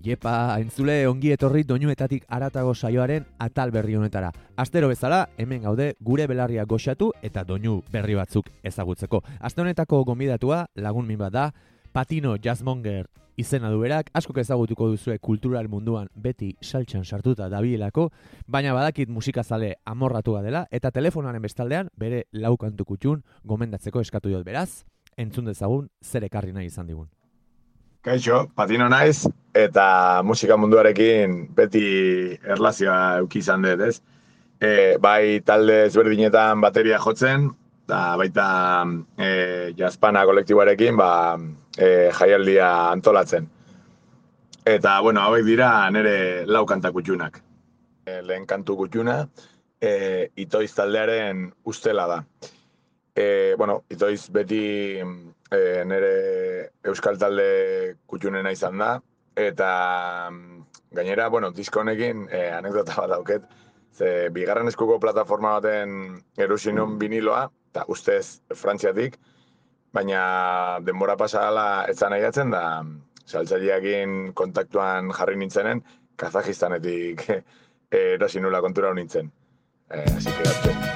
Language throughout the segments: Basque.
Jepa, entzule ongi etorri doinuetatik aratago saioaren atal berri honetara. Astero bezala, hemen gaude gure belarria goxatu eta doinu berri batzuk ezagutzeko. Aste honetako gonbidatua lagun min bat da, Patino Jazzmonger izena du berak, asko ezagutuko duzue kultural munduan beti saltxan sartuta dabielako, baina badakit musikazale amorratua dela, eta telefonaren bestaldean bere laukantu kutxun gomendatzeko eskatu diot beraz, entzun dezagun zer ekarri nahi izan digun. Kaixo, patino naiz, eta musika munduarekin beti erlazioa euki izan dut, ez? E, bai talde ezberdinetan bateria jotzen, eta baita e, jazpana kolektiboarekin ba, e, jaialdia antolatzen. Eta, bueno, hauek dira nire lau kanta kutxunak. E, lehen kantu kutxuna, e, itoiz taldearen ustela da. E, bueno, itoiz beti e, nire euskal talde kutxunena izan da, eta mm, gainera, bueno, disko honekin e, anekdota bat dauket, ze bigarren eskuko plataforma baten erusin nun biniloa, eta ustez frantziatik, baina denbora pasala etzan nahiatzen da, saltzaileakin kontaktuan jarri nintzenen, Kazajistanetik erosin nula kontura nintzen. Eh, así que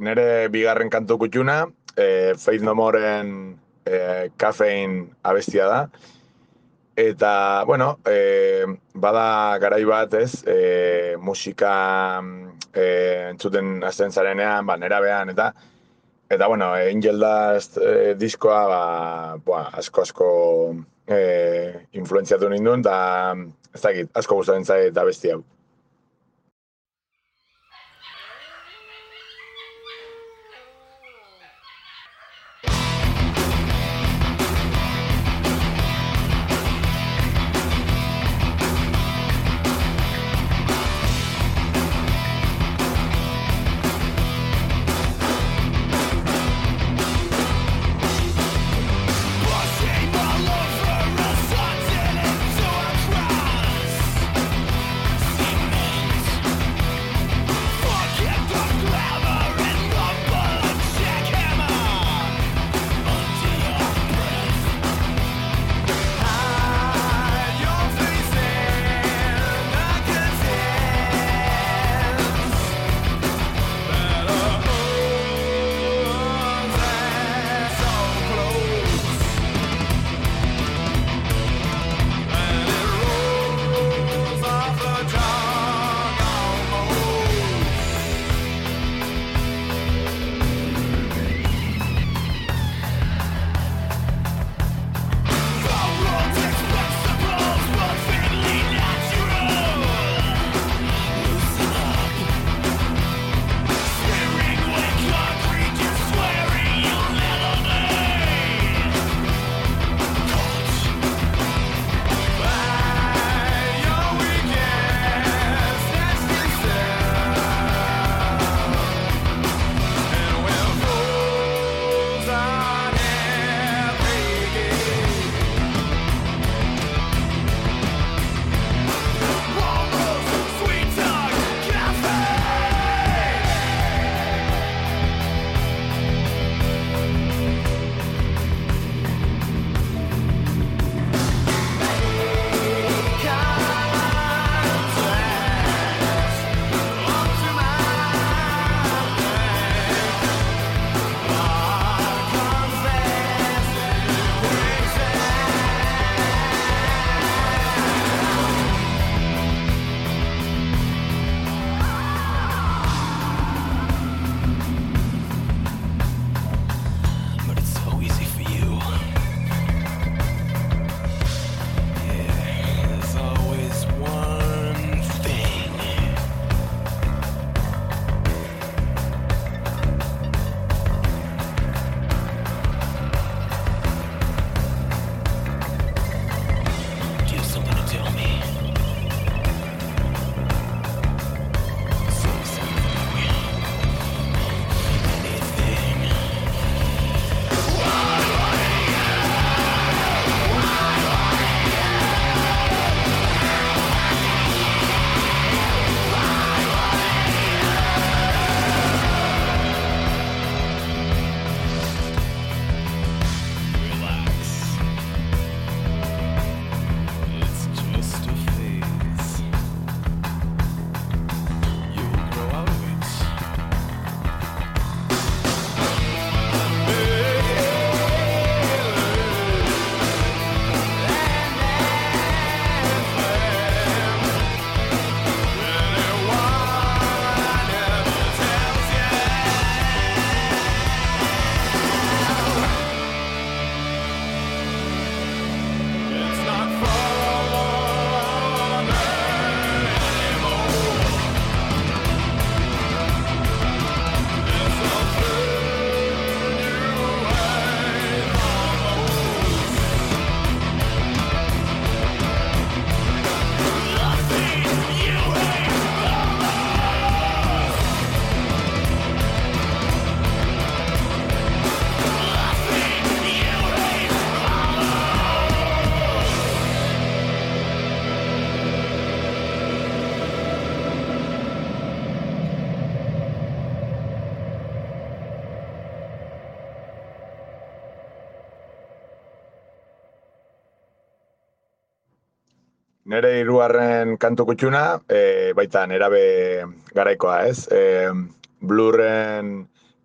nire bigarren kantu kutxuna, e, Faith No Moreen e, Caffeine abestia da. Eta, bueno, e, bada garai bat, ez, e, musika e, entzuten azten zarenean, ba, nera behan, eta, eta, bueno, Angel Dust e, diskoa, ba, ba, asko, asko e, influenziatu ninduen, eta, ez dakit, asko gustatzen zait abesti hau. Nere hirugarren kantu kutxuna, e, baita nerabe garaikoa, ez? E, blurren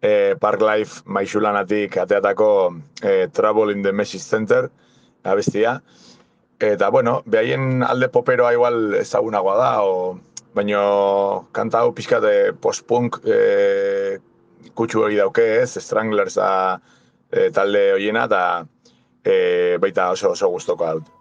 e, Park Life maixulanatik ateatako e, Trouble in the Messi Center abestia. Eta, bueno, behaien alde poperoa igual ezagunagoa da, o, baino kanta hau pixkate post-punk e, kutsu hori dauke ez, Stranglers da e, talde horiena, eta e, baita oso oso guztoko dut.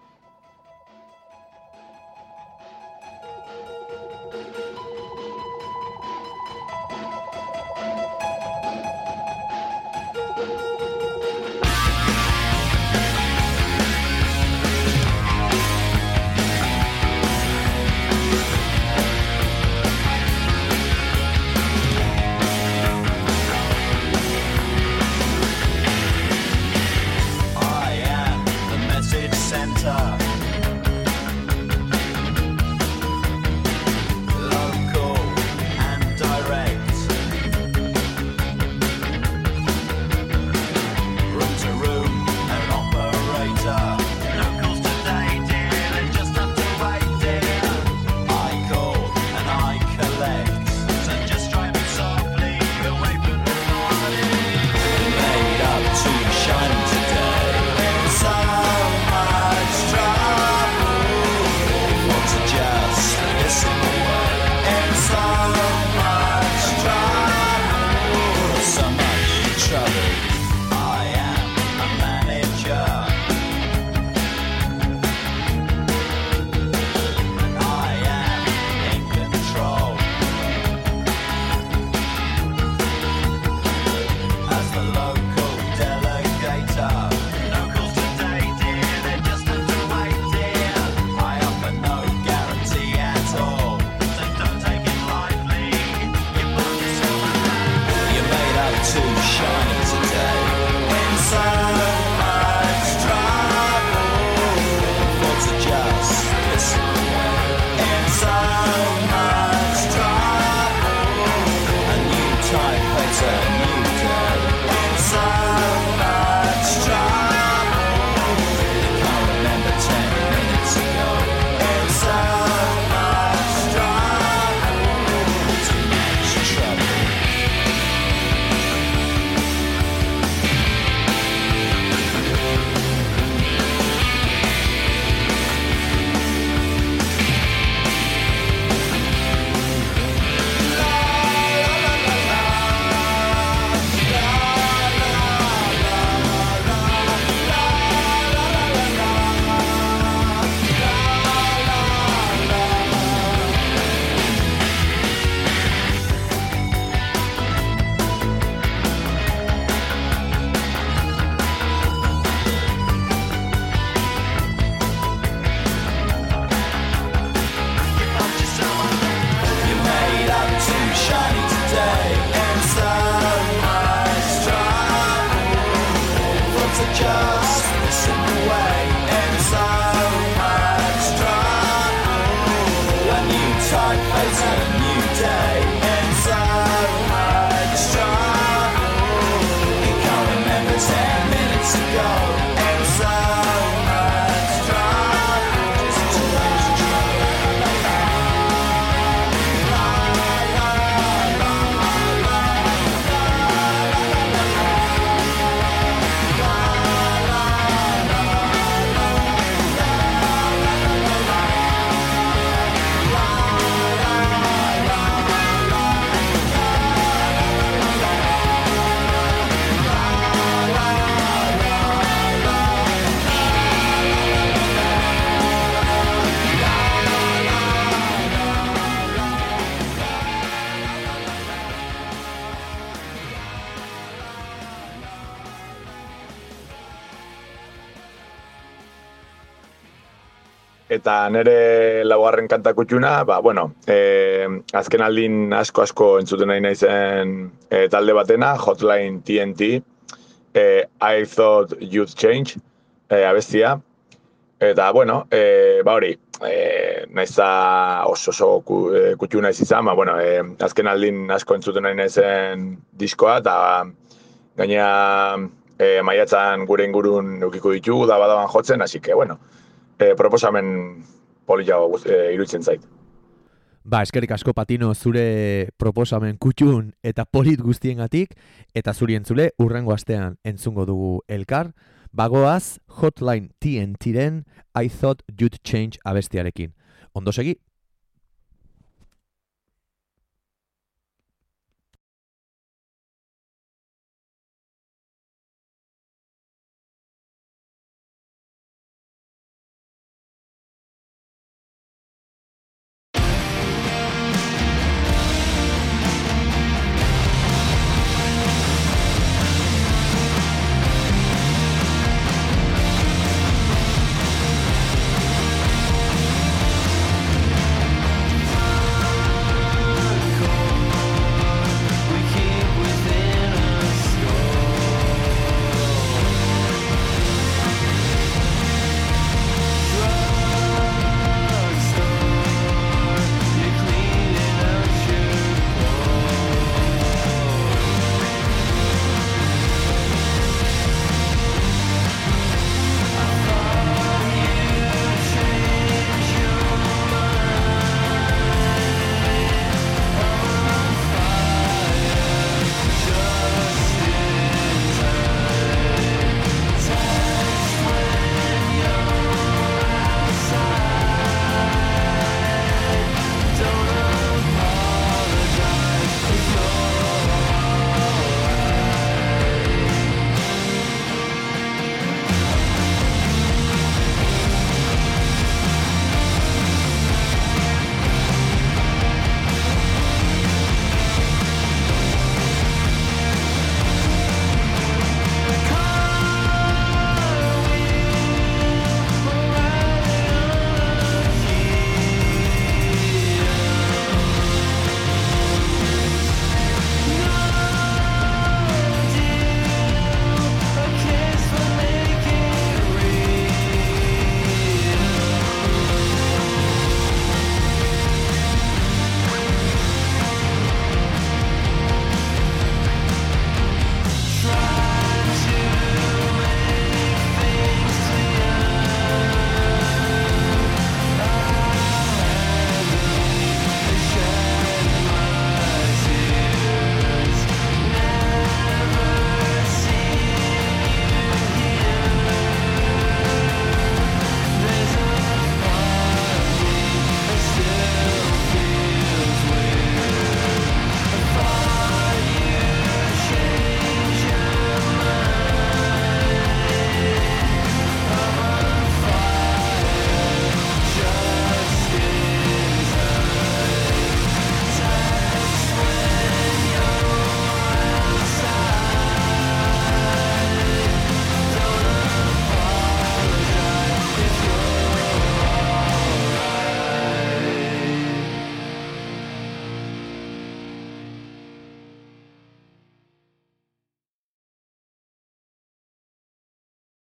Eta nire laugarren kanta kutxuna, ba, bueno, e, azken aldin asko-asko entzuten nahi naizen e, talde batena, Hotline TNT, e, I Thought You'd Change, e, abestia. Eta, bueno, e, ba hori, e, naiza oso oso ku, e, kutxuna ez izan, ba, bueno, e, azken aldin asko entzuten nahi naizen diskoa, eta gaina e, maiatzan gure ingurun eukiko ditugu, da badaban jotzen, hasi que, bueno, e, proposamen polilla e, iruditzen zait. Ba, eskerrik asko patino zure proposamen kutxun eta polit guztiengatik eta zuri entzule urrengo astean entzungo dugu elkar, bagoaz Hotline TNT-ren I Thought You'd Change abestiarekin. Ondo segi?